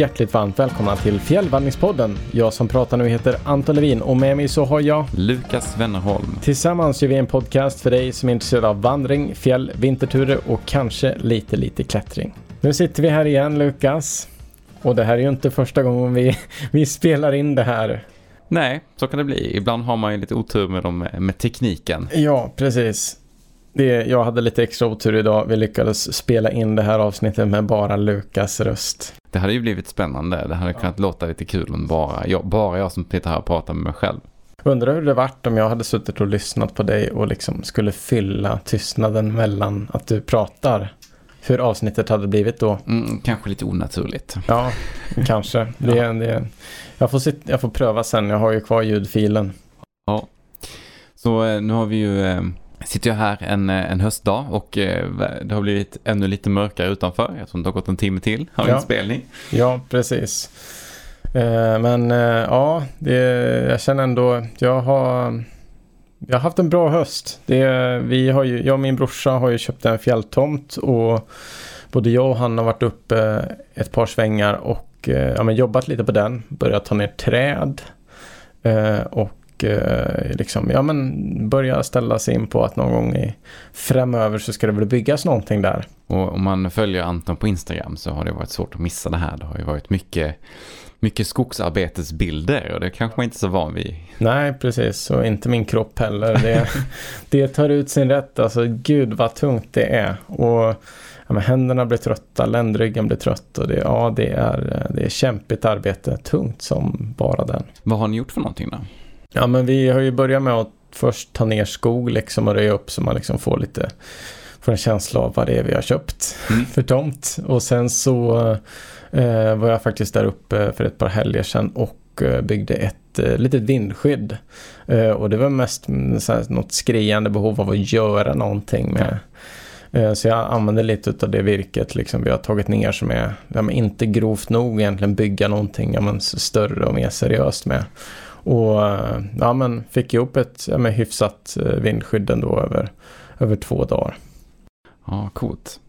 hjärtligt varmt välkomna till Fjällvandringspodden. Jag som pratar nu heter Anton Levin och med mig så har jag Lukas Wennerholm. Tillsammans gör vi en podcast för dig som är intresserad av vandring, fjäll, vinterturer och kanske lite, lite klättring. Nu sitter vi här igen Lukas. Och det här är ju inte första gången vi, vi spelar in det här. Nej, så kan det bli. Ibland har man ju lite otur med, dem, med tekniken. Ja, precis. Det, jag hade lite extra otur idag. Vi lyckades spela in det här avsnittet med bara Lukas röst. Det hade ju blivit spännande. Det hade ja. kunnat låta lite kul om bara jag, bara jag som sitter här och pratar med mig själv. Undrar hur det varit om jag hade suttit och lyssnat på dig och liksom skulle fylla tystnaden mellan att du pratar. Hur avsnittet hade blivit då. Mm, kanske lite onaturligt. Ja, kanske. Det, ja. det, jag, får sitt, jag får pröva sen. Jag har ju kvar ljudfilen. Ja. Så eh, nu har vi ju eh, sitter jag här en, eh, en höstdag och eh, det har blivit ännu lite mörkare utanför. Jag tror det har gått en timme till av ja. inspelning. Ja, precis. Eh, men ja, det, jag känner ändå, jag har, jag har haft en bra höst. Det, vi har ju, jag och min brorsa har ju köpt en fjälltomt och både jag och han har varit uppe ett par svängar och ja, jobbat lite på den. Börjat ta ner träd. och eh, liksom, ja, men börja ställa sig in på att någon gång i framöver så ska det väl byggas någonting där. Och om man följer Anton på Instagram så har det varit svårt att missa det här. Det har ju varit mycket, mycket skogsarbetesbilder och det kanske man inte är så van vid. Nej, precis. Och inte min kropp heller. Det, det tar ut sin rätt. Alltså gud vad tungt det är. Och ja, men händerna blir trötta, ländryggen blir trött och det, ja, det, är, det är kämpigt arbete. Tungt som bara den. Vad har ni gjort för någonting då? Ja men vi har ju börjat med att först ta ner skog liksom och röja upp så man liksom får lite får en känsla av vad det är vi har köpt mm. för tomt. Och sen så eh, var jag faktiskt där uppe för ett par helger sedan och eh, byggde ett eh, litet vindskydd. Eh, och det var mest mm, så här, något skriande behov av att göra någonting med. Eh, så jag använder lite av det virket liksom vi har tagit ner som är ja, inte grovt nog egentligen bygga någonting ja, men större och mer seriöst med. Och ja, men fick ihop ett ja, men hyfsat eh, vindskydd ändå över, över två dagar. Ja, coolt.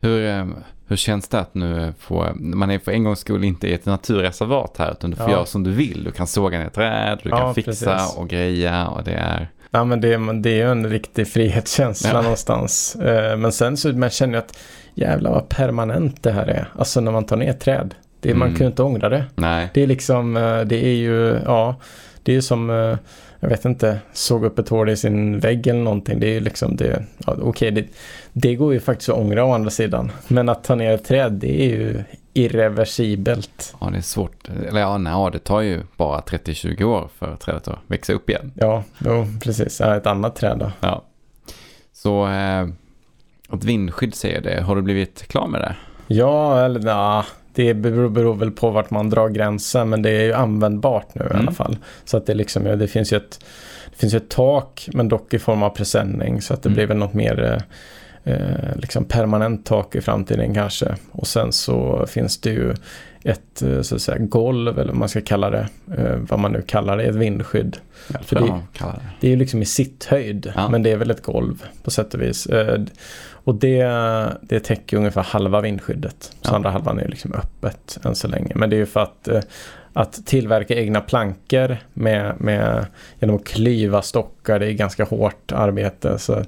Hur, eh, hur känns det att nu få, man är för en gångs skull inte i ett naturreservat här utan du får ja. göra som du vill. Du kan såga ner träd, du ja, kan fixa precis. och greja och det är... Ja men det, det är ju en riktig frihetskänsla ja. någonstans. Eh, men sen så man känner jag att jävlar vad permanent det här är. Alltså när man tar ner träd. Det, mm. Man kan ju inte ångra det. Nej. Det är liksom, eh, det är ju, ja, det är som, eh, jag vet inte, såg upp ett hål i sin vägg eller någonting. Det är ju liksom det, ja, okej, okay, det, det går ju faktiskt att ångra å andra sidan. Men att ta ner ett träd, det är ju irreversibelt. Ja, det är svårt. Eller ja, nej, det tar ju bara 30-20 år för trädet att växa upp igen. Ja, jo, precis. Ja, ett annat träd då. Ja. Så eh, ett vindskydd säger det. Har du blivit klar med det? Ja, eller ja, det beror, beror, väl på vart man drar gränsen men det är ju användbart nu mm. i alla fall. Så att det, liksom, det finns ju ett det finns ett tak men dock i form av presenning så att det mm. blir väl något mer eh, liksom permanent tak i framtiden kanske. Och sen så finns det ju ett eh, så att säga, golv eller vad man ska kalla det. Eh, vad man nu kallar det, ett vindskydd. Det. det är ju liksom i sitthöjd ja. men det är väl ett golv på sätt och vis. Eh, och det, det täcker ungefär halva vindskyddet. Så ja. andra halvan är liksom öppet än så länge. Men det är ju för att, eh, att tillverka egna plankor med, med, genom att klyva stockar. Det är ganska hårt arbete. Så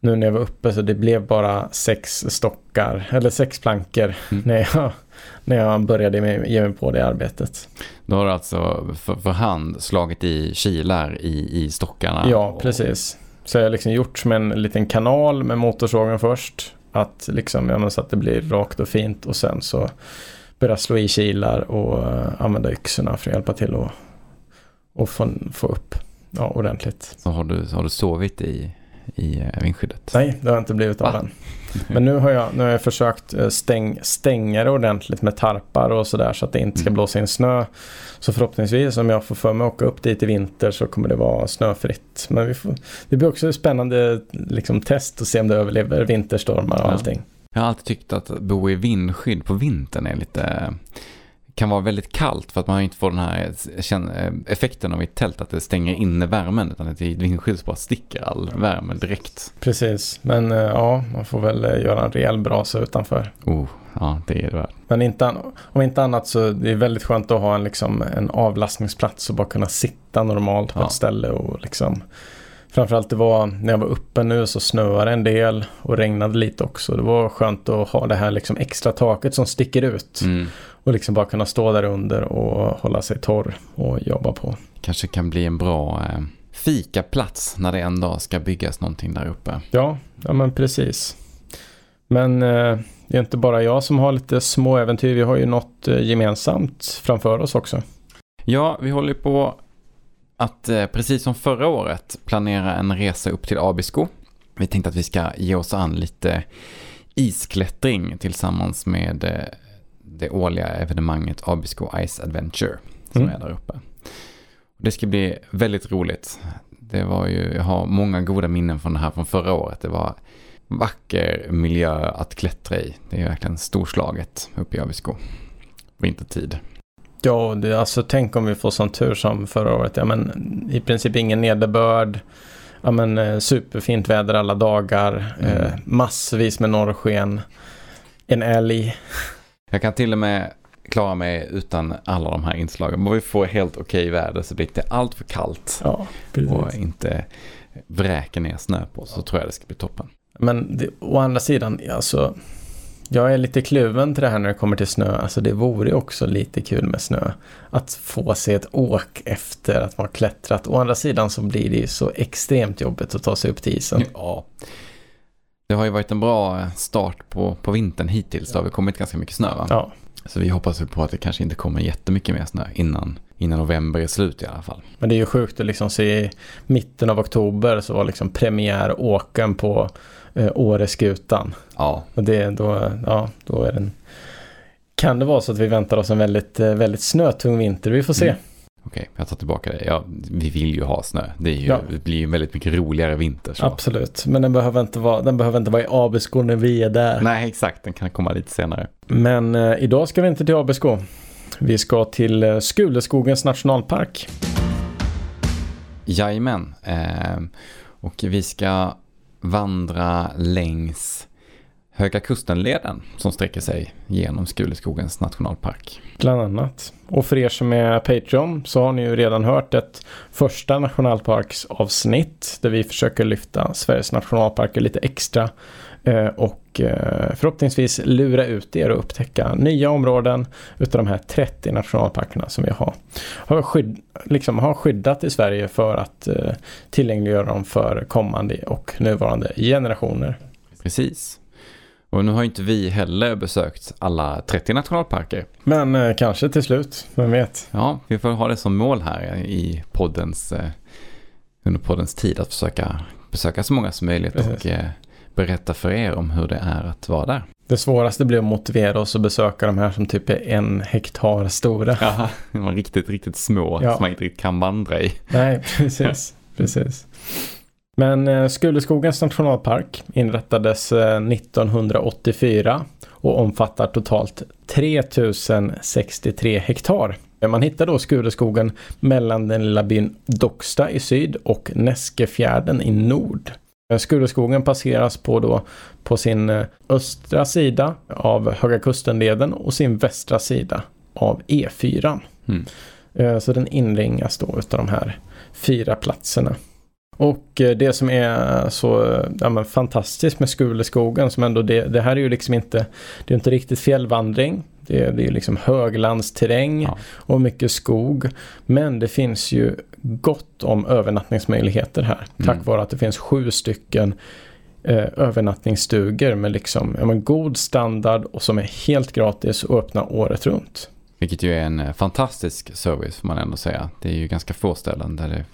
nu när jag var uppe så det blev bara sex stockar, eller sex plankor mm. när, jag, när jag började med, ge mig på det arbetet. Då har du alltså för, för hand slagit i kilar i, i stockarna? Ja, precis. Så jag har liksom gjort som en liten kanal med motorsågen först. Att liksom, ja, så att det blir rakt och fint och sen så börja slå i kilar och uh, använda yxorna för att hjälpa till att och få, få upp ja, ordentligt. Så har du, har du sovit i, i eh, vindskyddet? Nej, det har inte blivit av än. Men nu har jag, nu har jag försökt eh, stäng, stänga det ordentligt med tarpar och sådär så att det inte ska mm. blåsa in snö. Så förhoppningsvis om jag får för mig att åka upp dit i vinter så kommer det vara snöfritt. Men vi får, det blir också ett spännande liksom, test att se om det överlever vinterstormar och ja. allting. Jag har alltid tyckt att bo i vindskydd på vintern är lite kan vara väldigt kallt för att man inte får den här eh, effekten av ett tält att det stänger inne värmen utan att ett vindskydd bara sticker all värme direkt. Precis, men eh, ja, man får väl eh, göra en rejäl brasa utanför. Oh, ja, det är det väl. Men inte, om inte annat så det är väldigt skönt att ha en, liksom, en avlastningsplats och bara kunna sitta normalt på ja. ett ställe och liksom Framförallt det var när jag var uppe nu så snöade en del och regnade lite också. Det var skönt att ha det här liksom extra taket som sticker ut. Mm. Och liksom bara kunna stå där under och hålla sig torr och jobba på. Kanske kan bli en bra eh, fikaplats när det en dag ska byggas någonting där uppe. Ja, ja men precis. Men eh, det är inte bara jag som har lite små äventyr. Vi har ju något eh, gemensamt framför oss också. Ja, vi håller på att eh, precis som förra året planera en resa upp till Abisko. Vi tänkte att vi ska ge oss an lite isklättring tillsammans med eh, det årliga evenemanget Abisko Ice Adventure som mm. är där uppe. Det ska bli väldigt roligt. Det var ju, jag har många goda minnen från det här från förra året. Det var vacker miljö att klättra i. Det är verkligen storslaget uppe i Abisko. Vintertid. Ja, det, alltså tänk om vi får sån tur som förra året. Ja, men i princip ingen nederbörd. Ja, men eh, superfint väder alla dagar. Mm. Eh, massvis med norrsken. En älg. Jag kan till och med klara mig utan alla de här inslagen. Om vi får helt okej väder så blir det allt för kallt. Ja, och inte vräker ner snö på så tror jag det ska bli toppen. Men det, å andra sidan, alltså jag är lite kluven till det här när det kommer till snö. Alltså det vore också lite kul med snö. Att få se ett åk efter att man klättrat. Å andra sidan så blir det ju så extremt jobbigt att ta sig upp till isen. Ja. Det har ju varit en bra start på, på vintern hittills. Det har vi kommit ganska mycket snö va? Ja. Så vi hoppas på att det kanske inte kommer jättemycket mer snö innan, innan november är slut i alla fall. Men det är ju sjukt att liksom se i mitten av oktober så var liksom premiäråken på eh, Åreskutan. Ja. Och det, då, ja, då är den... Kan det vara så att vi väntar oss en väldigt, eh, väldigt snötung vinter? Vi får se. Mm. Okej, jag tar tillbaka det. Ja, vi vill ju ha snö. Det, ju, ja. det blir ju en väldigt mycket roligare vinter. Så. Absolut, men den behöver, inte vara, den behöver inte vara i Abisko när vi är där. Nej, exakt. Den kan komma lite senare. Men eh, idag ska vi inte till Abisko. Vi ska till eh, Skuleskogens nationalpark. Jajamän. Eh, och vi ska vandra längs Höga Kustenleden som sträcker sig genom Skuleskogens nationalpark. Bland annat. Och för er som är Patreon så har ni ju redan hört ett första nationalparksavsnitt där vi försöker lyfta Sveriges nationalparker lite extra och eh, förhoppningsvis lura ut er och upptäcka nya områden utav de här 30 nationalparkerna som vi har, har, skydd, liksom har skyddat i Sverige för att eh, tillgängliggöra dem för kommande och nuvarande generationer. Precis. Och nu har inte vi heller besökt alla 30 nationalparker. Men eh, kanske till slut, vem vet? Ja, vi får ha det som mål här i poddens, eh, under poddens tid att försöka besöka så många som möjligt Precis. och eh, berätta för er om hur det är att vara där. Det svåraste blir att motivera oss att besöka de här som typ är en hektar stora. Ja, de var riktigt, riktigt små ja. som man inte riktigt kan vandra i. Nej, precis. precis. Men eh, Skuleskogens nationalpark inrättades 1984 eh, och omfattar totalt 3063 hektar. Man hittar då Skuleskogen mellan den lilla byn Docksta i syd och Näskefjärden i nord. Eh, Skuleskogen passeras på, då, på sin östra sida av Höga Kustenleden och sin västra sida av E4. Mm. Så den inringas då av de här fyra platserna. Och eh, det som är så ja, fantastiskt med Skuleskogen som ändå det, det här är ju liksom inte, det är inte riktigt fjällvandring. Det det är liksom höglandsterräng ja. och mycket skog. Men det finns ju gott om övernattningsmöjligheter här. Mm. Tack vare att det finns sju stycken eh, övernattningsstugor med liksom, ja, men god standard och som är helt gratis och öppna året runt. Vilket ju är en eh, fantastisk service får man ändå säga. Det är ju ganska få ställen där det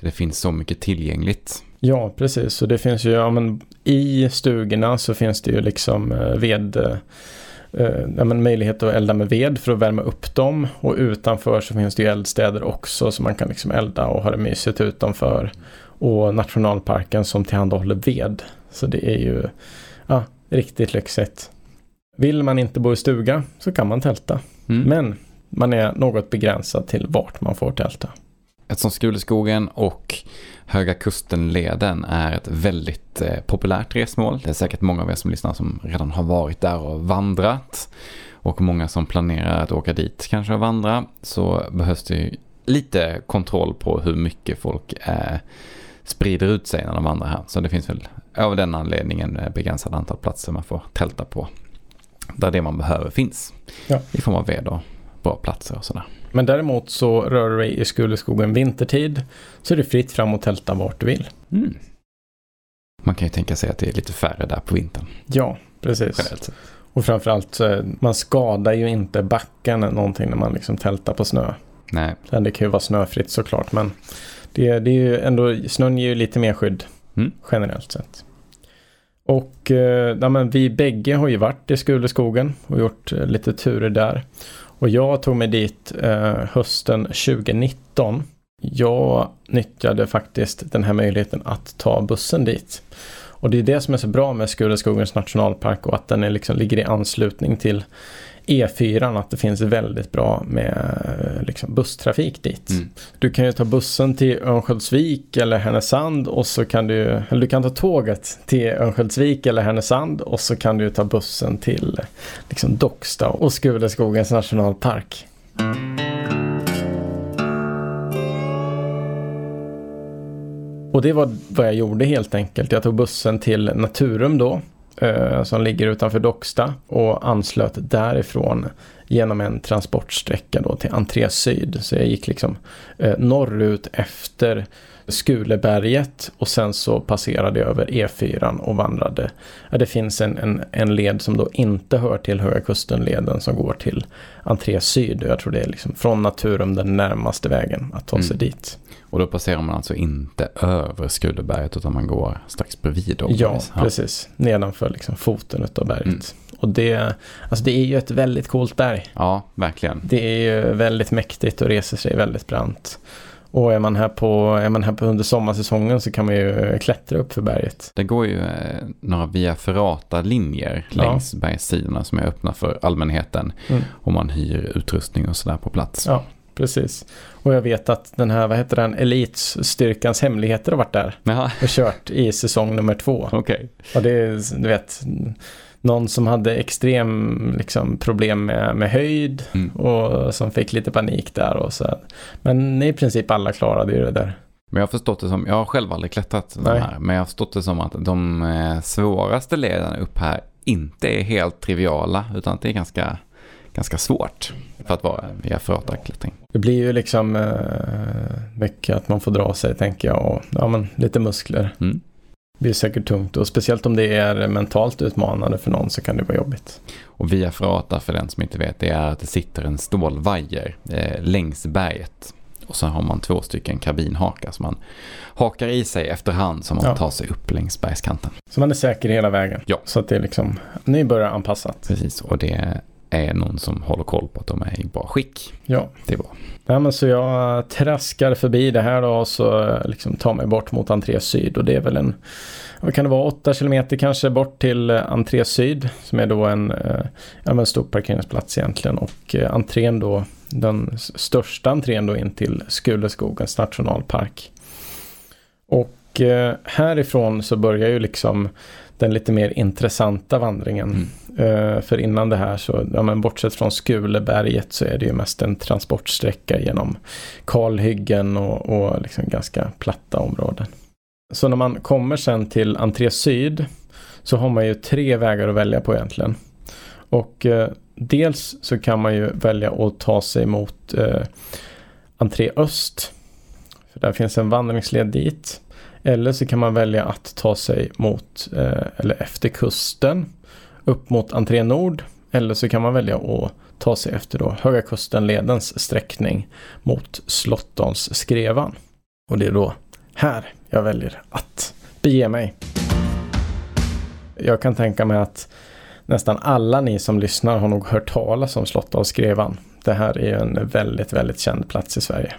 där det finns så mycket tillgängligt. Ja, precis. Och det finns ju, ja men i stugorna så finns det ju liksom eh, ved, eh, möjlighet att elda med ved för att värma upp dem. Och utanför så finns det ju eldstäder också så man kan liksom elda och ha det mysigt utanför. Och nationalparken som tillhandahåller ved. Så det är ju ja, riktigt lyxigt. Vill man inte bo i stuga så kan man tälta. Mm. Men man är något begränsad till vart man får tälta. Eftersom Skuleskogen och Höga Kusten-leden är ett väldigt eh, populärt resmål. Det är säkert många av er som lyssnar som redan har varit där och vandrat. Och många som planerar att åka dit kanske och vandra. Så behövs det lite kontroll på hur mycket folk eh, sprider ut sig när de vandrar här. Så det finns väl av den anledningen begränsat antal platser man får tälta på. Där det man behöver finns. Ja. I form av ved och bra platser och sådär. Men däremot så rör du dig i Skuleskogen vintertid så är det fritt fram och tälta vart du vill. Mm. Man kan ju tänka sig att det är lite färre där på vintern. Ja, precis. Och framförallt man skadar ju inte backen någonting när man liksom tältar på snö. Nej. Det kan ju vara snöfritt såklart men det, det är ju ändå, snön ger ju lite mer skydd mm. generellt sett. Och eh, ja, men vi bägge har ju varit i Skuleskogen och gjort eh, lite turer där. Och jag tog mig dit eh, hösten 2019. Jag nyttjade faktiskt den här möjligheten att ta bussen dit. Och det är det som är så bra med Skuleskogens nationalpark och att den är liksom, ligger i anslutning till E4 att det finns väldigt bra med liksom, busstrafik dit. Mm. Du kan ju ta bussen till Örnsköldsvik eller Härnösand och så kan du, eller du kan ta tåget till Örnsköldsvik eller Härnösand och så kan du ta bussen till liksom, Docksta och Skuleskogens nationalpark. Och det var vad jag gjorde helt enkelt. Jag tog bussen till Naturum då eh, Eh, som ligger utanför Docksta och anslöt därifrån genom en transportsträcka då till Entré Syd. Så jag gick liksom eh, norrut efter Skuleberget och sen så passerade jag över E4 och vandrade. Ja, det finns en, en, en led som då inte hör till Höga Kusten-leden som går till Entré Syd. Jag tror det är liksom från Naturum den närmaste vägen att ta sig mm. dit. Och då passerar man alltså inte över Skuleberget utan man går strax bredvid. Då, ja, ja, precis. Nedanför liksom foten av berget. Mm. Och det, alltså det är ju ett väldigt coolt berg. Ja, verkligen. Det är ju väldigt mäktigt och reser sig väldigt brant. Och är man här på, är man här på under sommarsäsongen så kan man ju klättra upp för berget. Det går ju eh, några via Ferrata-linjer längs ja. bergssidorna som är öppna för allmänheten. Mm. Och man hyr utrustning och sådär på plats. Ja, precis. Och jag vet att den här, vad heter den, Elitstyrkans hemligheter har varit där. Jaha. Och kört i säsong nummer två. Okej. Okay. Och det är, du vet, någon som hade extrem liksom, problem med, med höjd mm. och som fick lite panik där och så. Men i princip alla klarade ju det där. Men jag har förstått det som, jag har själv aldrig klättrat de här, men jag har förstått det som att de eh, svåraste lederna upp här inte är helt triviala utan att det är ganska, ganska svart för att vara via klättring. Det blir ju liksom eh, mycket att man får dra sig tänker jag och ja, men, lite muskler. Mm. Det blir säkert tungt och speciellt om det är mentalt utmanande för någon så kan det vara jobbigt. Och via Ferrata för den som inte vet det är att det sitter en stålvajer eh, längs berget. Och så har man två stycken kabinhakar som man hakar i sig efterhand som man ja. tar sig upp längs bergskanten. Så man är säker hela vägen. Ja. Så att det är liksom nybörjaranpassat. Precis, och det är någon som håller koll på att de är i bra skick. Ja. Det är bra. Ja, men så jag traskar förbi det här då och så liksom tar mig bort mot entré syd och det är väl en, vad kan det vara, 8 kilometer kanske bort till entré syd som är då en, eh, ja, men stor parkeringsplats egentligen och eh, entrén då, den största entrén då in till Skuleskogens nationalpark. Och eh, härifrån så börjar ju liksom den lite mer intressanta vandringen. Mm. Uh, för innan det här så, ja, men bortsett från Skuleberget så är det ju mest en transportsträcka genom kalhyggen och, och liksom ganska platta områden. Så när man kommer sen till entré syd så har man ju tre vägar att välja på egentligen. Och uh, dels så kan man ju välja att ta sig mot uh, entré öst. För där finns en vandringsled dit. Eller så kan man välja att ta sig mot, eh, eller efter kusten, upp mot entré nord. Eller så kan man välja att ta sig efter då Höga Kusten-ledens sträckning mot Slottons Skrevan. Och det är då här jag väljer att bege mig. Jag kan tänka mig att nästan alla ni som lyssnar har nog hört talas om Slottons Skrevan. Det här är en väldigt, väldigt känd plats i Sverige.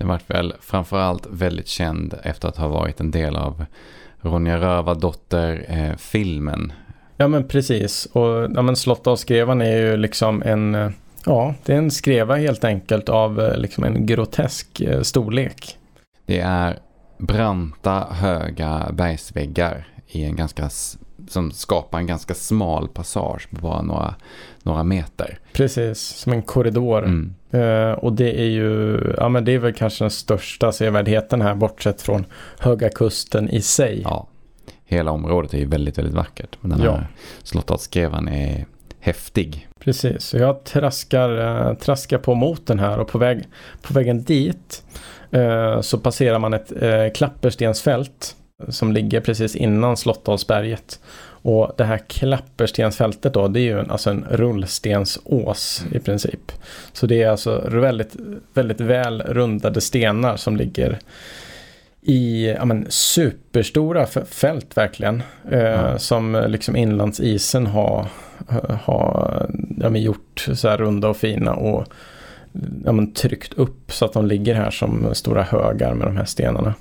Den vart väl framförallt väldigt känd efter att ha varit en del av Ronja Rövardotter-filmen. ja men precis. Och ja, men Skrevan är ju liksom en, Ja, det är en skreva helt enkelt av eh, liksom en grotesk eh, storlek. Det är branta höga bergsväggar i en ganska, som skapar en ganska smal passage på bara några, några meter. Precis, som en korridor. Mm. Uh, och det är ju, ja men det är väl kanske den största sevärdheten här bortsett från Höga Kusten i sig. Ja, hela området är ju väldigt, väldigt vackert. Men den ja. här är häftig. Precis, så jag traskar, uh, traskar på mot den här och på, väg, på vägen dit uh, så passerar man ett klapperstensfält som ligger precis innan Slottdalsberget. Och det här klapperstensfältet då, det är ju en, alltså en rullstensås mm. i princip. Så det är alltså väldigt, väldigt väl rundade stenar som ligger i ja, men, superstora fält verkligen. Eh, Som liksom inlandsisen har, har ja, men, gjort så här runda och fina och ja, men, tryckt upp så att de ligger här som stora högar med de här stenarna.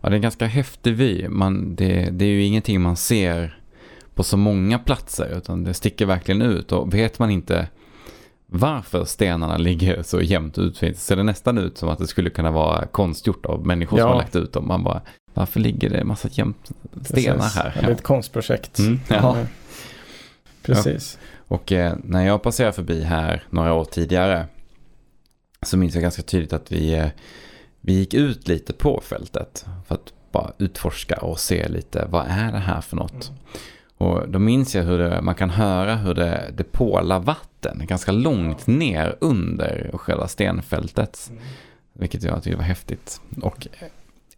Ja, det är en ganska häftig vy. Man, det, det är ju ingenting man ser på så många platser utan det sticker verkligen ut och vet man inte varför stenarna ligger så jämnt ut så ser det nästan ut som att det skulle kunna vara konstgjort av människor ja. som har lagt ut dem. Man bara, varför ligger det en massa jämnt stenar Precis. här? Ja, det är ett konstprojekt. Mm. Ja. Precis. Ja. Och eh, när jag passerade förbi här några år tidigare så minns jag ganska tydligt att vi, eh, vi gick ut lite på fältet för att bara utforska och se lite vad är det här för något. Mm. Och då minns jag hur det, man kan höra hur det, det pålar vatten ganska långt ner under själva stenfältet. Mm. Vilket jag tyckte var häftigt. Och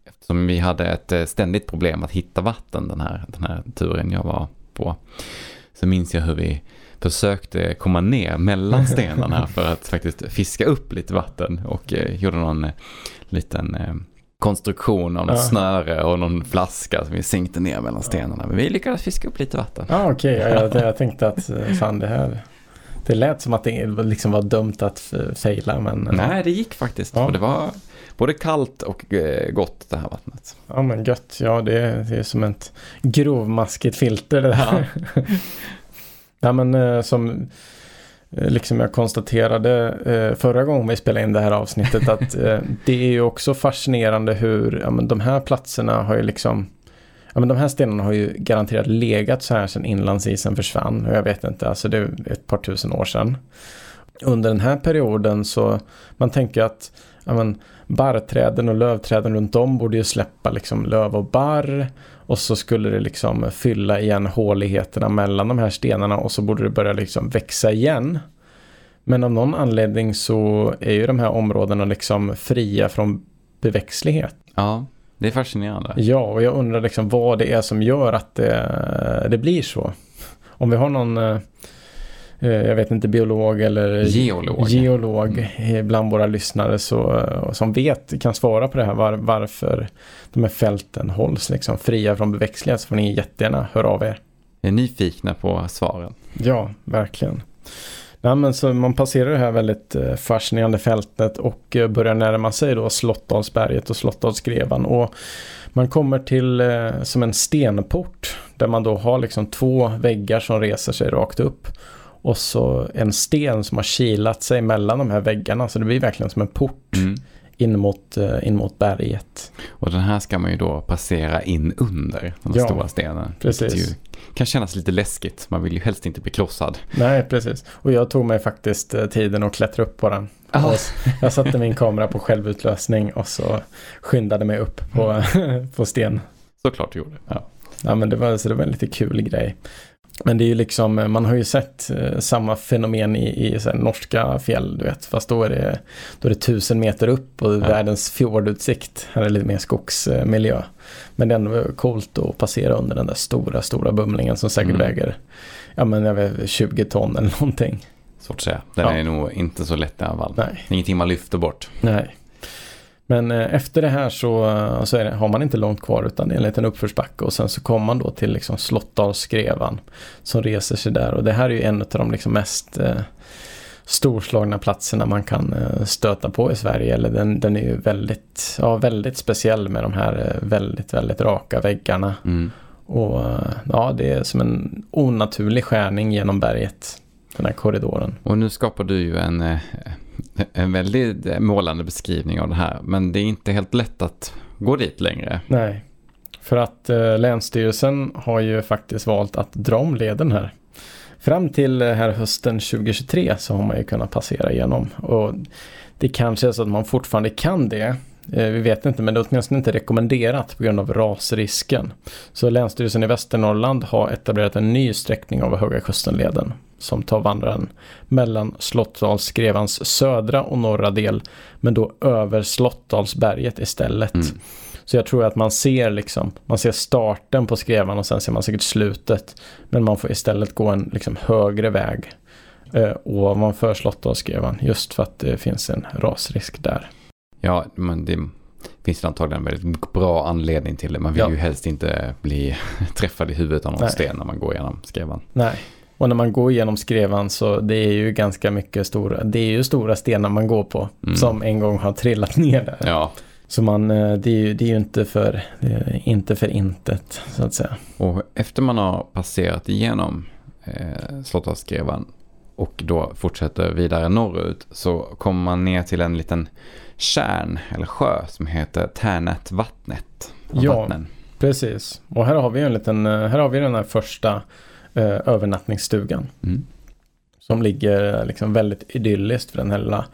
eftersom vi hade ett eh, ständigt problem att hitta vatten den här, den här turen jag var på. Så minns jag hur vi försökte komma ner mellan stenarna för att faktiskt fiska upp lite vatten. Och eh, gjorde någon eh, liten konstruktion av något ja. snöre och någon flaska som vi sänkte ner mellan stenarna. Men vi lyckades fiska upp lite vatten. Ja okej, okay. jag, jag, tänkte att eh, fan det här det lät som att det liksom var dömt att fejla men... Eh, Nej det gick faktiskt. Ja. Och det var både kallt och eh, gott det här vattnet. Ja men gött, ja det är, det är som ett grovmaskigt filter det här. Ja. ja men som Eh, liksom jag konstaterade eh, förra gången vi spelade in det här avsnittet att eh, det är ju också fascinerande hur ja, men de här platserna har ju liksom Ja men de här stenarna har ju garanterat legat så här sedan inlandsisen försvann. Och jag vet inte, alltså det är ett par tusen år sedan. Under den här perioden så man tänker att ja men, barrträden och lövträden runt om borde ju släppa liksom löv och barr. Och så skulle det liksom fylla igen håligheterna mellan de här stenarna och så borde det börja liksom växa igen. Men av någon anledning så är ju de här områdena liksom fria från beväxtlighet. Ja, det är fascinerande. Ja, och jag undrar liksom vad det är som gör att det, det blir så. Om vi har någon eh, Eh, jag vet inte, biolog eller geolog, geolog bland våra lyssnare så, som vet, kan svara på det här var, varför de här fälten hålls liksom fria från beväxtlighet så får ni jättegärna höra av er. Jag är nyfikna på svaren. Ja, verkligen. Nej, men så man passerar det här väldigt eh, fascinerande fältet och eh, börjar närma sig då Slottdalsberget och Slottdalsgrevan. Och man kommer till som en stenport där man då har liksom två väggar som reser sig rakt upp och så en sten som har kilat sig mellan de här väggarna. Så det blir verkligen som en port mm. in, mot, eh, in mot berget. Och den här ska man ju då passera in under den ja, stora stenen. Precis. Ju kan kännas lite läskigt. Man vill ju helst inte bli krossad. Nej, precis. Och jag tog mig faktiskt eh, tiden att klättra upp på den. Ah. Jag satte min kamera på självutlösning och så skyndade mig upp på, mm. på sten. Såklart du gjorde. Ja. Ja men det var, så det var en lite kul grej. Men det är ju liksom, man har ju sett eh, samma fenomen i, i norska fjäll, du vet. Fast då är det, då är det tusen meter upp och ja. världens fjordutsikt. Här är det lite mer skogsmiljö. Men det är ändå coolt att passera under den där stora, stora bumlingen som säkert mm. väger, ja men jag vet, 20 ton eller någonting. Svårt att säga. Den ja. är nog inte så lätt i alla fall. Nej. Ingenting man lyfter bort. Nej. Men eh, efter det här så, eh, så det, har man inte långt kvar utan det är en liten uppförsbacke och sen så kommer man då till liksom Slottdalsskrevan som reser sig där och det här är ju en av de liksom mest eh, storslagna platserna man kan eh, stöta på i Sverige. Eller den, den är ju väldigt, ja, väldigt speciell med de här eh, väldigt, väldigt raka väggarna. Mm. Och ja, det är som en onaturlig skärning genom berget. den här korridoren. Och nu skapar du ju en, eh, en väldigt eh, målande beskrivning av det här. Men det är inte helt lätt att gå dit längre. Nej, för att eh, Länsstyrelsen har ju faktiskt valt att dra om leden här. Fram till eh, här hösten 2023 så har man ju kunnat passera igenom. Och det kanske är så att man fortfarande kan det. Eh, vi vet inte, men det är åtminstone inte rekommenderat på grund av rasrisken. Så Länsstyrelsen i Västernorrland har etablerat en ny sträckning av Höga Kustenleden som tar vandraren mellan Slottdalsgrevans södra och norra del, men då över Slottdalsberget istället. Mm. Så jag tror att man ser liksom, man ser starten på skrevan och sen ser man säkert slutet. Men man får istället gå en liksom högre väg eh, ovanför Slottdalsskrevan just för att det finns en rasrisk där. Ja, men det finns det antagligen en väldigt bra anledning till det. Man vill ja. ju helst inte bli träffad i huvudet av någon Nej. sten när man går igenom skrevan. Nej, och när man går igenom skrevan så det är ju ganska mycket stora, det är ju stora stenar man går på mm. som en gång har trillat ner där. Ja, så man, eh, det, är ju, det är ju inte för, inte för intet så att säga. Och efter man har passerat igenom eh, Slottsskrevan och då fortsätter vidare norrut så kommer man ner till en liten kärn eller sjö som heter Tärnätvattnet. Ja, vattnen. precis. Och här har vi en liten, eh, här har vi den här första eh, övernattningsstugan. Mm. Som ligger liksom väldigt idylliskt för den här lilla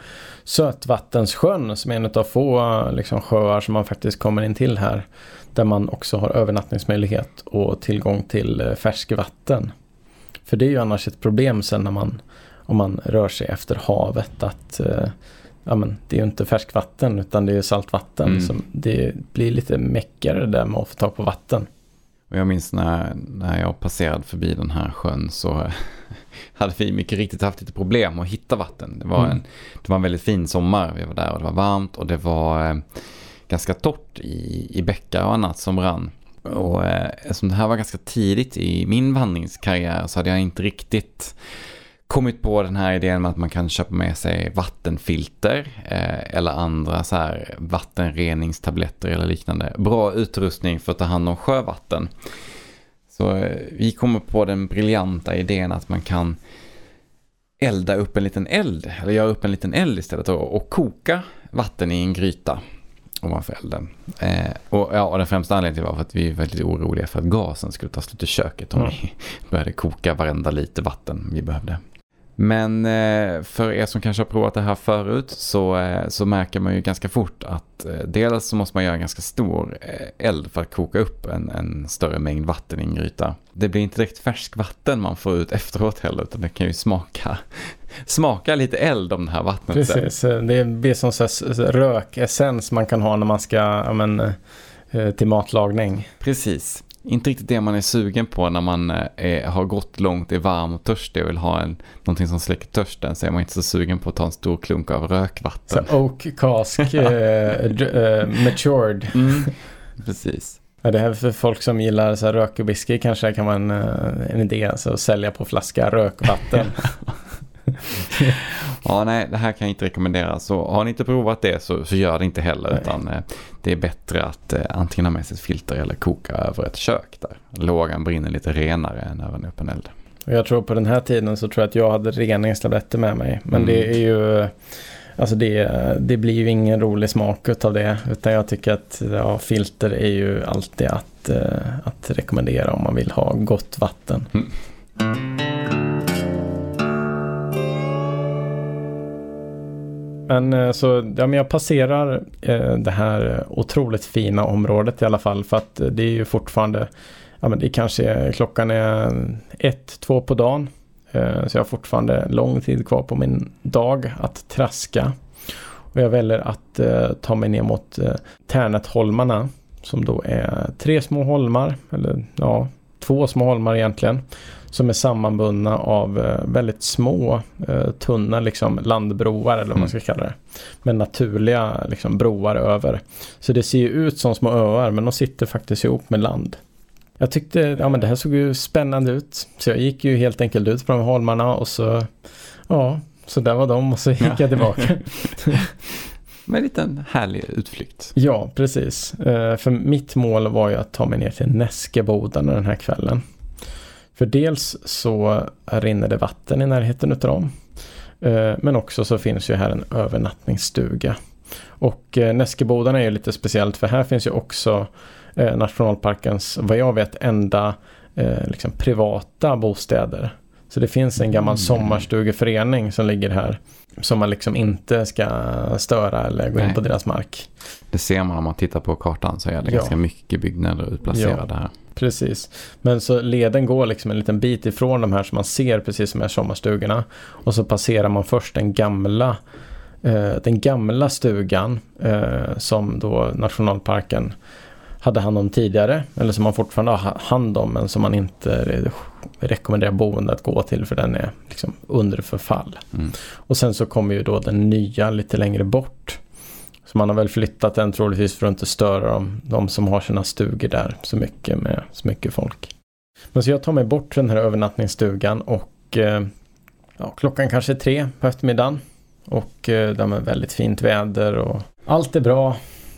Sötvattenssjön som är en av få liksom, sjöar som man faktiskt kommer in till här. Där man också har övernattningsmöjlighet och tillgång till eh, färskvatten. För det är ju annars ett problem sen när man om man rör sig efter havet att eh, ja, men, det är ju inte färskvatten utan det är saltvatten. Mm. Så det blir lite meckigare där med att få tag på vatten. Och jag minns när, när jag passerade förbi den här sjön så hade vi mycket riktigt haft lite problem att hitta vatten. Det var, mm. en, det var en väldigt fin sommar, vi var där och det var varmt och det var eh, ganska torrt i, i bäckar och annat som rann. Och eh, eftersom det här var ganska tidigt i min vandringskarriär så hade jag inte riktigt kommit på den här idén med att man kan köpa med sig vattenfilter eh, eller andra så här vattenreningstabletter eller liknande. Bra utrustning för att ta hand om sjövatten. Så eh, vi kommer på den briljanta idén att man kan elda upp en liten eld, eller göra upp en liten eld istället och, och koka vatten i en gryta ovanför elden. Eh, och, ja, och den främsta anledningen var för att vi är väldigt oroliga för att gasen skulle ta slut i köket om mm. vi började koka varenda liter vatten vi behövde. Men eh, för er som kanske har provat det här förut så, eh, så märker man ju ganska fort att eh, dels så måste man göra en ganska stor eld för att koka upp en, en större mängd vatten i en gryta. Det blir inte direkt färskvatten man får ut efteråt heller utan det kan ju smaka, smaka lite eld om det här vattnet. Precis, det blir som så rökessens man kan ha när man ska, men, till matlagning. Precis inte riktigt det man är sugen på när man eh, är, har gått långt, är varm och törstig och vill ha en, någonting som släcker törsten så är man inte så sugen på att ta en stor klunk av rökvatten. Så oak cask uh, uh, matured. Mm, precis. Ja, det här för folk som gillar så här rök och whisky kanske kan vara en, en idé, alltså att sälja på flaska rökvatten. ja, nej, det här kan jag inte rekommendera. Så har ni inte provat det så, så gör det inte heller. Nej. Utan eh, det är bättre att eh, antingen ha med sig ett filter eller koka över ett kök där. Lågan brinner lite renare än över en öppen eld. Jag tror på den här tiden så tror jag att jag hade reningstabletter med mig. Men mm. det är ju... Alltså det, det blir ju ingen rolig smak av det. Utan jag tycker att ja, filter är ju alltid att, eh, att rekommendera om man vill ha gott vatten. Mm. Men eh, så, ja, men jag passerar eh, det här otroligt fina området i alla fall för att eh, det är ju fortfarande, ja men det kanske klockan är ett, två på dagen. Eh, så jag har fortfarande lång tid kvar på min dag att traska. Och jag väljer att eh, ta mig ner mot eh, Tärnetholmarna som då är tre små holmar, eller ja, två små holmar egentligen som är sammanbundna av eh, väldigt små eh, tunna liksom, landbroar eller vad man ska mm. kalla det. Med naturliga liksom, broar över. Så det ser ju ut som små öar men de sitter faktiskt ihop med land. Jag tyckte ja, men det här såg ju spännande ut. Så jag gick ju helt enkelt ut på de holmarna och så ja, så där var de och så gick ja. jag tillbaka. Med en liten härlig utflykt. Ja, precis. Uh, för mitt mål var ju att ta mig ner till Näskebodarna den här kvällen. För dels så rinner det vatten i närheten utav dem. Eh, men också så finns ju här en övernattningsstuga. Och eh, Näskebodarna är ju lite speciellt för här finns ju också eh, nationalparkens, vad jag vet, enda liksom privata bostäder. Så det finns en gammal mm. sommarstugeförening som ligger här. Som man liksom inte ska störa eller gå Nej. in på deras mark. Det ser man om man tittar på kartan så är det ja. ganska mycket byggnader utplacerade ja. här. Precis. Men så leden går liksom en liten bit ifrån de här som man ser precis som är sommarstugorna. Och så passerar man först den gamla, eh, den gamla stugan eh, som då nationalparken hade hand om tidigare. Eller som man fortfarande har hand om men som man inte rekommenderar boende att gå till för den är liksom under förfall. Mm. Och sen så kommer ju då den nya lite längre bort. Så man har väl flyttat den troligtvis för att inte störa dem, de som har sina stugor där så mycket med så mycket folk. Men så jag tar mig bort till den här övernattningsstugan och eh, ja, klockan kanske är tre på eftermiddagen. Och eh, det är väldigt fint väder och allt är bra.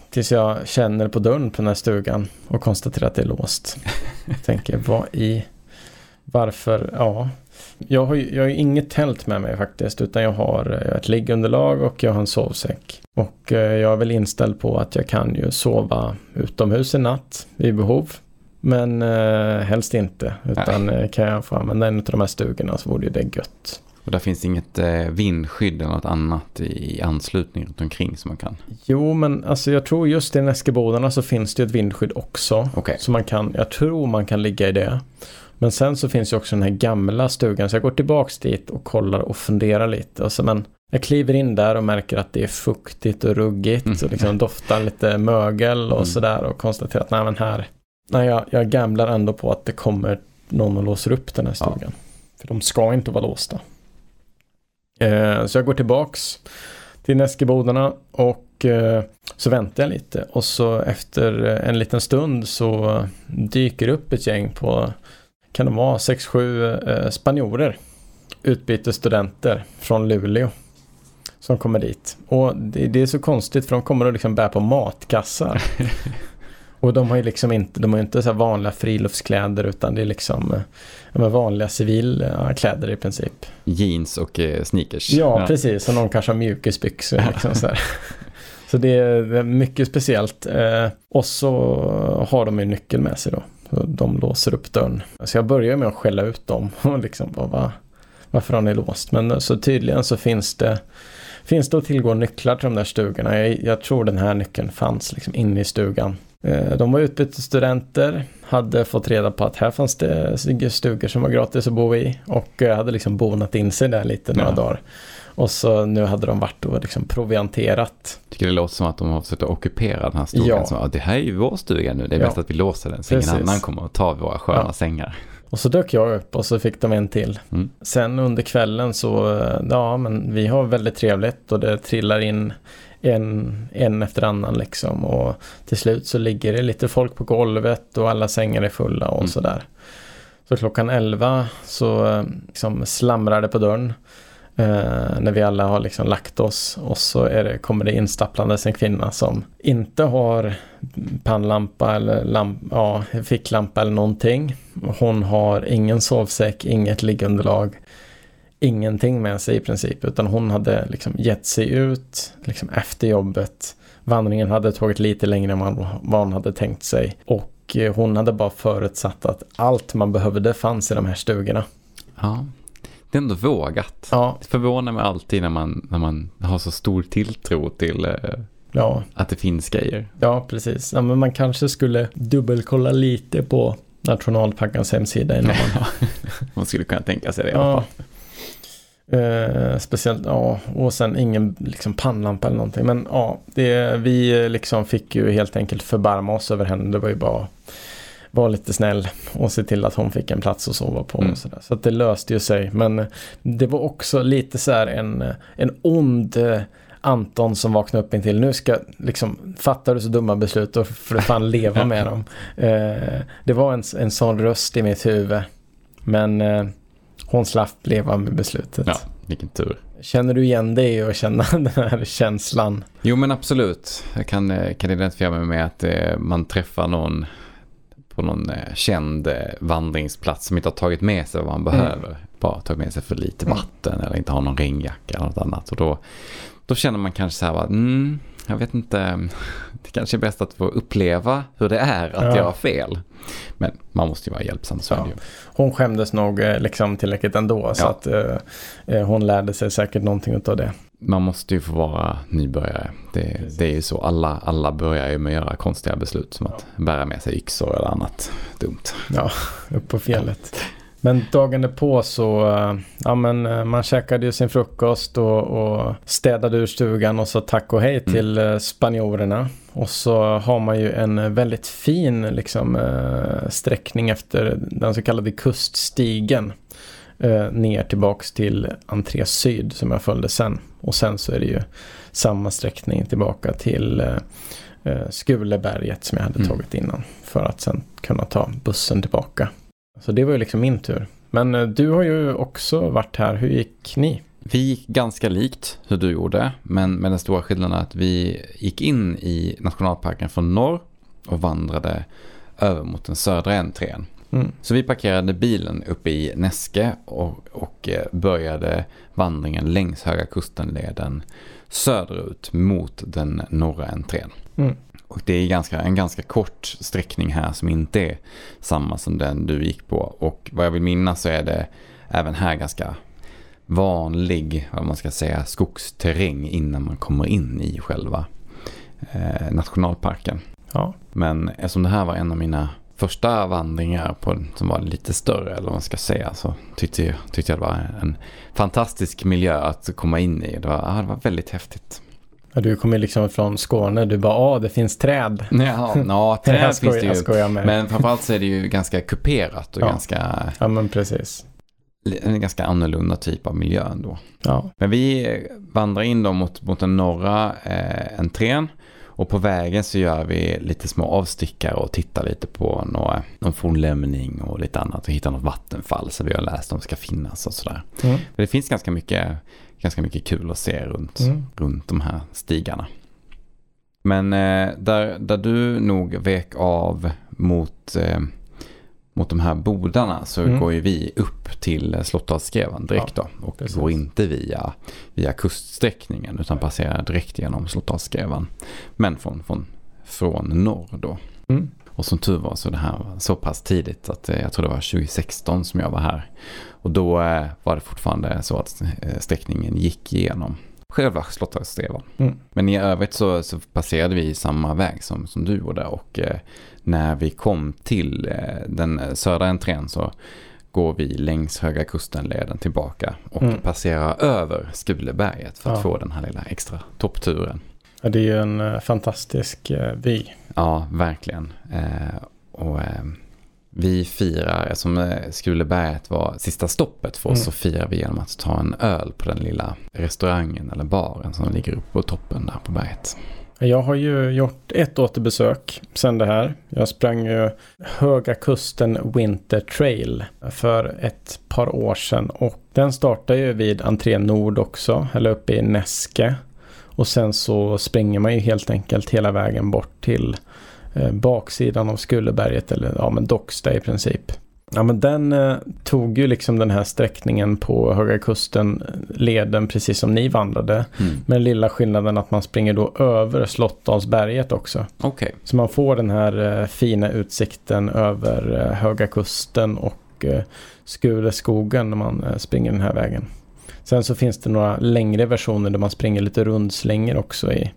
Tills jag känner på dörren på den här stugan och konstaterar att det är låst. Jag tänker, vad i... Varför? Ja. Jag har, jag har inget tält med mig faktiskt utan jag har eh, ett liggunderlag och jag har en sovsäck. Och eh, jag är väl inställd på att jag kan ju sova utomhus en natt vid behov. Men eh, helst inte. Utan eh, kan jag få använda en av de här stugorna så vore det gött. Och där finns inget eh, vindskydd eller något annat i anslutning runt omkring som man kan? Jo, men alltså jag tror just i Näskebodarna så finns det ett vindskydd också. Okay. Så man kan, jag tror man kan ligga i det. Men sen så finns ju också den här gamla stugan så jag går tillbaks dit och kollar och funderar lite. Och så, men jag kliver in där och märker att det är fuktigt och ruggigt mm. och liksom doftar lite mögel och mm. sådär och konstaterar att nej men här, nej jag, jag gamblar ändå på att det kommer någon och låser upp den här stugan. Ja. För de ska inte vara låsta. Eh, så jag går tillbaks till Näskebodarna och eh, så väntar jag lite och så efter eh, en liten stund så dyker upp ett gäng på, kan de vara 6-7 eh, spanjorer, utbytesstudenter från Luleå som kommer dit. Och det, det, är så konstigt för de kommer och liksom bär på matkassar. Och de har ju liksom inte, de har inte så vanliga friluftskläder utan det är liksom ja, vanliga civilkläder i princip. Jeans och eh, sneakers. Ja, ja, precis. Och någon kanske har mjukisbyxor. Liksom så, så det är mycket speciellt. Eh, och så har de ju nyckel med sig då. De låser upp dörren. Så jag börjar med att skälla ut dem och liksom bara, va, varför har ni låst? Men så tydligen så finns det finns det att tillgå nycklar till de där stugorna. Jag, jag tror den här nyckeln fanns liksom inne i stugan. Eh, de var utbytesstudenter, hade fått reda på att här fanns det stugor som var gratis att bo i och eh, hade liksom bonat in sig där lite några ja. dagar. Och så nu hade de varit och liksom provianterat. Tycker det låter som att de har försökt att ockupera den här stugan. Ja. Som, det här är ju vår stuga nu, det är ja. bäst att vi låser den så Precis. ingen annan kommer att ta våra sköna ja. sängar. Och så dök jag upp och så fick de en till. Mm. Sen under kvällen så, eh, ja men vi har väldigt trevligt och det trillar in en, en efter annan liksom. Och till slut så ligger det lite folk på golvet och alla sängar är fulla och mm. sådär. Så klockan 11 så liksom slamrar det på dörren. Eh, när vi alla har liksom lagt oss och så det, kommer det instapplandes en kvinna som inte har pannlampa eller lamp, ja, ficklampa eller någonting. Hon har ingen sovsäck, inget liggunderlag ingenting med sig i princip utan hon hade liksom gett sig ut liksom efter jobbet. Vandringen hade tagit lite längre än vad hon hade tänkt sig och eh, hon hade bara förutsatt att allt man behövde fanns i de här stugorna. Ja, det är ändå vågat. Ja. Det förvånar mig alltid när man, när man har så stor tilltro till eh, ja. att det finns grejer. Ja, precis. Ja, men man kanske skulle dubbelkolla lite på nationalparkens hemsida innan man... man skulle kunna tänka sig det i alla fall. Eh, speciellt, ja, och sen ingen liksom pannlampa eller någonting. Men ja, det, vi liksom fick ju helt enkelt förbarma oss över henne. Det var ju bara vara lite snäll och se till att hon fick en plats att sova på. Mm. Och så så att det löste ju sig. Men det var också lite så här en, en ond Anton som vaknade upp intill. Nu ska liksom, fattar du så dumma beslut och för fan leva med dem. Eh, det var en, en sån röst i mitt huvud. Men eh, hon slapp leva med beslutet. Ja, vilken tur. Känner du igen dig och känna den här känslan? Jo men absolut. Jag kan, eh, kan identifiera mig med att eh, man träffar någon på någon eh, känd eh, vandringsplats som inte har tagit med sig vad man mm. behöver. Mm. Bara tagit med sig för lite mm. vatten mm. eller inte har någon regnjacka eller något annat. Och då, då känner man kanske så här, mm, jag vet inte, det kanske är bäst att få uppleva hur det är att ja. göra fel. Men man måste ju vara hjälpsam, så ja. Hon skämdes nog eh, liksom tillräckligt ändå, ja. så att eh, eh, hon lärde sig säkert någonting av det. Man måste ju få vara nybörjare. Det, det är ju så, alla, alla börjar ju med att göra konstiga beslut som att bära med sig yxor eller annat dumt. Ja, upp på fjället. Men dagen på så, eh, ja men eh, man käkade ju sin frukost och, och städade ur stugan och så tack och hej mm. till mm. spanjorerna. Och så har man ju en väldigt fin liksom sträckning efter den så kallade kuststigen. Ner tillbaks till entré syd som jag följde sen. Och sen så är det ju samma sträckning tillbaka till Skuleberget som jag hade mm. tagit innan. För att sen kunna ta bussen tillbaka. Så det var ju liksom min tur. Men eh, du har ju också varit här. Hur gick ni? Vi gick ganska likt hur du gjorde. Men med den stora skillnaden att vi gick in i nationalparken från norr och vandrade över mot den södra entrén. Mm. Så vi parkerade bilen uppe i Näske och, och eh, började vandringen längs Höga Kustenleden söderut mot den norra entrén. Mm. Och det är ganska, en ganska kort sträckning här som inte är samma som den du gick på. Och vad jag vill minnas så är det även här ganska vanlig, vad man ska säga, skogsterräng innan man kommer in i själva eh, nationalparken. Ja. Men eftersom det här var en av mina första vandringar på, som var lite större eller vad man ska säga så tyckte jag, tyckte jag det var en fantastisk miljö att komma in i. Det var, ja, det var väldigt häftigt. Ja, du kommer liksom från Skåne, du bara, ja det finns träd. Ja, ja träd finns det ju. Men framförallt så är det ju ganska kuperat och ja. ganska... Ja, men precis. En ganska annorlunda typ av miljö ändå. Ja. Men vi vandrar in då mot, mot den norra eh, entrén. Och på vägen så gör vi lite små avstickare och tittar lite på några, någon fornlämning och lite annat. Och hittar något vattenfall som vi har läst om ska finnas och sådär. Mm. Men det finns ganska mycket ganska mycket kul att se runt, mm. runt de här stigarna. Men eh, där, där du nog vek av mot, eh, mot de här bodarna så mm. går ju vi upp till Slottsskrevan direkt ja, då. Och precis. går inte via, via kuststräckningen utan passerar direkt genom Slottsskrevan. Men från, från, från norr då. Mm. Och som tur var så det här var så pass tidigt att eh, jag tror det var 2016 som jag var här. Och då eh, var det fortfarande så att eh, sträckningen gick igenom själva Slottsstrevan. Mm. Men i övrigt så, så, passerade vi samma väg som, som du gjorde och eh, när vi kom till eh, den södra entrén så går vi längs Höga Kusten-leden tillbaka och mm. passerar över Skuleberget för att ja. få den här lilla extra toppturen. Ja, det är ju en fantastisk vy. Ja, verkligen. Uh, och vi firar, som Skuleberget var sista stoppet för oss, mm. så firar vi genom att ta en öl på den lilla restaurangen eller baren som ligger uppe på toppen där på berget. Jag har ju gjort ett återbesök sen det här. Jag sprang ju Höga Kusten Winter Trail för ett par år sedan. Och den startar ju vid entré Nord också, eller uppe i Näske. Och sen så springer man ju helt enkelt hela vägen bort till eh, baksidan av Skulleberget eller ja men Docksta i princip. Ja men den eh, tog ju liksom den här sträckningen på Höga Kusten leden precis som ni vandrade. Mm. Med lilla skillnaden att man springer då över Slottdalsberget också. Okay. Så man får den här eh, fina utsikten över eh, Höga Kusten och eh, Skuleskogen när man eh, springer den här vägen. Sen så finns det några längre versioner där man springer lite rundslingor också i,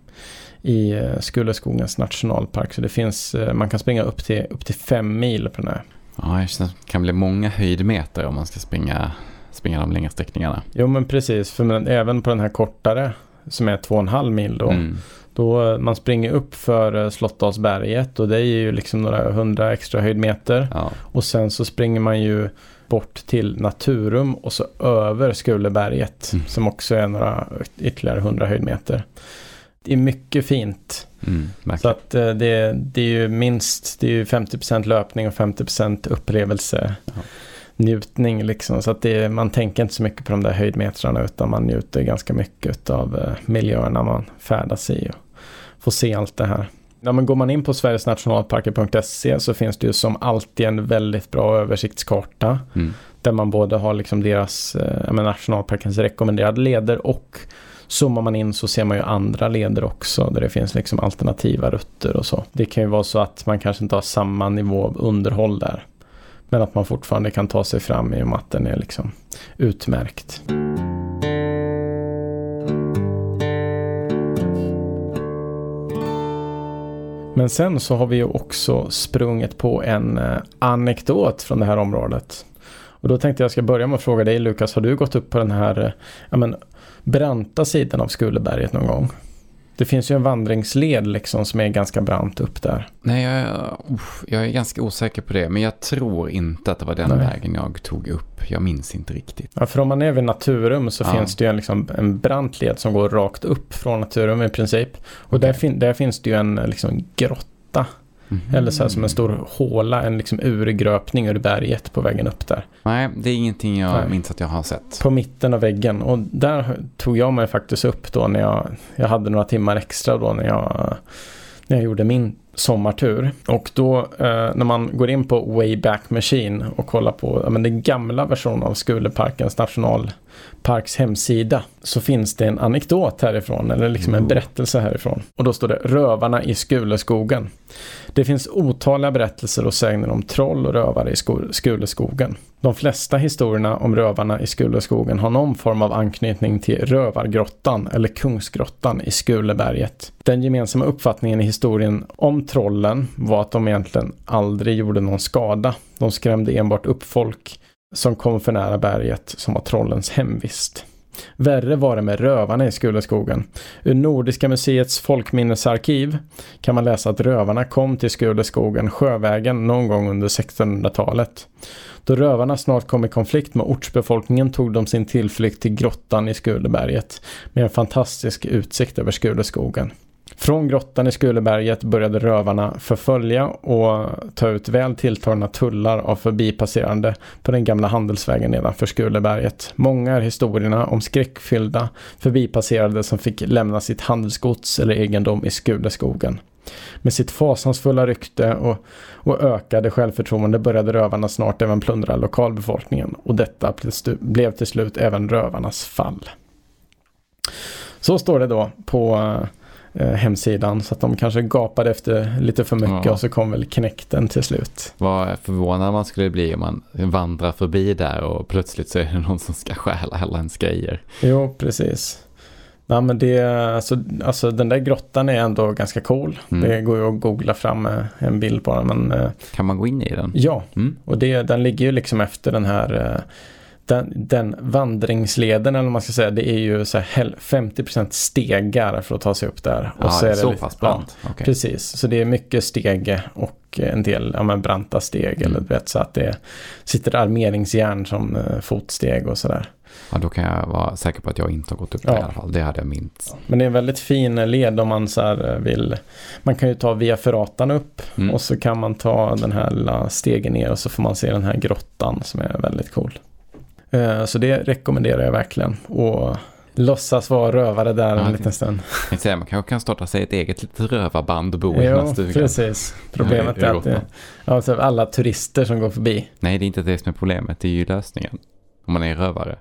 i eh, Skulleskogens nationalpark. Så det finns, eh, man kan springa upp till, upp till fem mil på den här. Ja, det kan bli många höjdmeter om man ska springa, springa de längre sträckningarna. Jo, men precis. För men, även på den här kortare som är två och en halv mil då. Mm. Då man springer upp för Slottdalsberget och det är ju liksom några hundra extra höjdmeter. Ja. Och sen så springer man ju bort till Naturum och så över Skuleberget mm. som också är några ytterligare hundra höjdmeter. Det är mycket fint. Mm, så att eh, det, det, är ju minst det är ju 50% löpning och 50% upplevelse. Ja. Njutning liksom. Så att det, man tänker inte så mycket på de där höjdmetrarna utan man njuter ganska mycket av eh, miljöerna man färdas i. Och får se allt det här. Ja, men går man in på sverigesnationalparker.se så finns det ju som alltid en väldigt bra översiktskarta. Mm. Där man både har liksom deras, eh, nationalparkens rekommenderade leder och zoomar man in så ser man ju andra leder också där det finns liksom alternativa rutter och så. Det kan ju vara så att man kanske inte har samma nivå av underhåll där. Men att man fortfarande kan ta sig fram i och med att den är liksom utmärkt. Men sen så har vi ju också sprungit på en eh, anekdot från det här området. Och då tänkte jag ska börja med att fråga dig Lukas, har du gått upp på den här eh, ja, men, branta sidan av Skuleberget någon gång? Det finns ju en vandringsled liksom som är ganska brant upp där. Nej, jag, jag är ganska osäker på det. Men jag tror inte att det var den Nej. vägen jag tog upp. Jag minns inte riktigt. Ja, för om man är vid Naturum så ja. finns det ju en, liksom, en brant led som går rakt upp från Naturum i princip. Och okay. där, fin där finns det ju en liksom, grotta Mm. Eller så här som en stor håla, en liksom urgröpning ur berget på vägen upp där. Nej, det är ingenting jag Nej. minns att jag har sett. På mitten av väggen. Och där tog jag mig faktiskt upp då när jag, jag hade några timmar extra då när jag, när jag gjorde min sommartur. Och då eh, när man går in på Wayback Machine och kollar på ja, men den gamla versionen av Skuleparkens nationalparks hemsida så finns det en anekdot härifrån eller liksom en berättelse härifrån. Och då står det Rövarna i Skuleskogen. Det finns otaliga berättelser och sägner om troll och rövare i Skuleskogen. De flesta historierna om rövarna i Skuleskogen har någon form av anknytning till Rövargrottan eller Kungsgrottan i Skuleberget. Den gemensamma uppfattningen i historien om trollen var att de egentligen aldrig gjorde någon skada. De skrämde enbart upp folk som kom för nära berget som var trollens hemvist. Värre var det med rövarna i Skuleskogen. Ur Nordiska museets folkminnesarkiv kan man läsa att rövarna kom till Skuleskogen sjövägen någon gång under 1600-talet. Då rövarna snart kom i konflikt med ortsbefolkningen tog de sin tillflykt till grottan i Skuleberget med en fantastisk utsikt över Skuleskogen. Från grottan i Skuleberget började rövarna förfölja och ta ut väl tilltagna tullar av förbipasserande på den gamla handelsvägen nedanför Skuleberget. Många är historierna om skräckfyllda förbipasserade som fick lämna sitt handelsgods eller egendom i Skuleskogen. Med sitt fasansfulla rykte och, och ökade självförtroende började rövarna snart även plundra lokalbefolkningen och detta blev till slut även rövarnas fall. Så står det då på hemsidan. Så att de kanske gapade efter lite för mycket ja. och så kom väl knäkten till slut. Vad förvånad man skulle bli om man vandrar förbi där och plötsligt så är det någon som ska stjäla alla ens grejer. Jo, precis. Ja, men det, alltså, alltså den där grottan är ändå ganska cool. Mm. Det går ju att googla fram eh, en bild på den. Men, eh, kan man gå in i den? Ja, mm. och det, den ligger ju liksom efter den här eh, den, den vandringsleden eller vad man ska säga det är ju så här 50% stegar för att ta sig upp där. Och ja, så är det så lite, pass brant. Ja, okay. Precis, så det är mycket stege och en del ja, men branta steg. Mm. Eller vet, så att det sitter armeringsjärn som uh, fotsteg och sådär. Ja, då kan jag vara säker på att jag inte har gått upp ja. där i alla fall. Det hade jag minst. Men det är en väldigt fin led om man så eh, vill. Man kan ju ta via Ferratan upp mm. och så kan man ta den här lilla stegen ner och så får man se den här grottan som är väldigt cool. Eh, så det rekommenderar jag verkligen. Och låtsas vara rövare där ja, en liten stund. Jag man kanske kan starta sig ett eget litet rövarband och bo i den stugan. precis. Problemet är att det, alltså alla turister som går förbi. Nej, det är inte det som är problemet. Det är ju lösningen. Om man är rövare.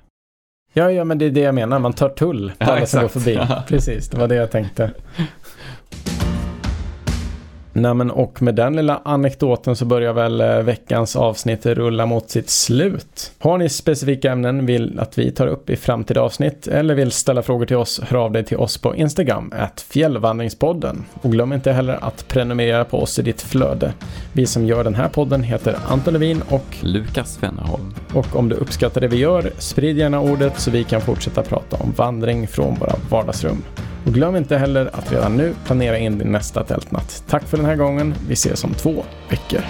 Ja, ja, men det är det jag menar. Man tar tull på ja, alla som går förbi. Precis, det var det jag tänkte. Nej, men och med den lilla anekdoten så börjar väl eh, veckans avsnitt rulla mot sitt slut. Har ni specifika ämnen vill att vi tar upp i framtida avsnitt eller vill ställa frågor till oss, hör av dig till oss på Instagram, fjällvandringspodden. Och glöm inte heller att prenumerera på oss i ditt flöde. Vi som gör den här podden heter Anton Levin och Lukas Wennerholm. Och om du uppskattar det vi gör, sprid gärna ordet så vi kan fortsätta prata om vandring från våra vardagsrum. Och glöm inte heller att redan nu planera in din nästa tältnatt. Tack för den här gången. Vi ses om två veckor.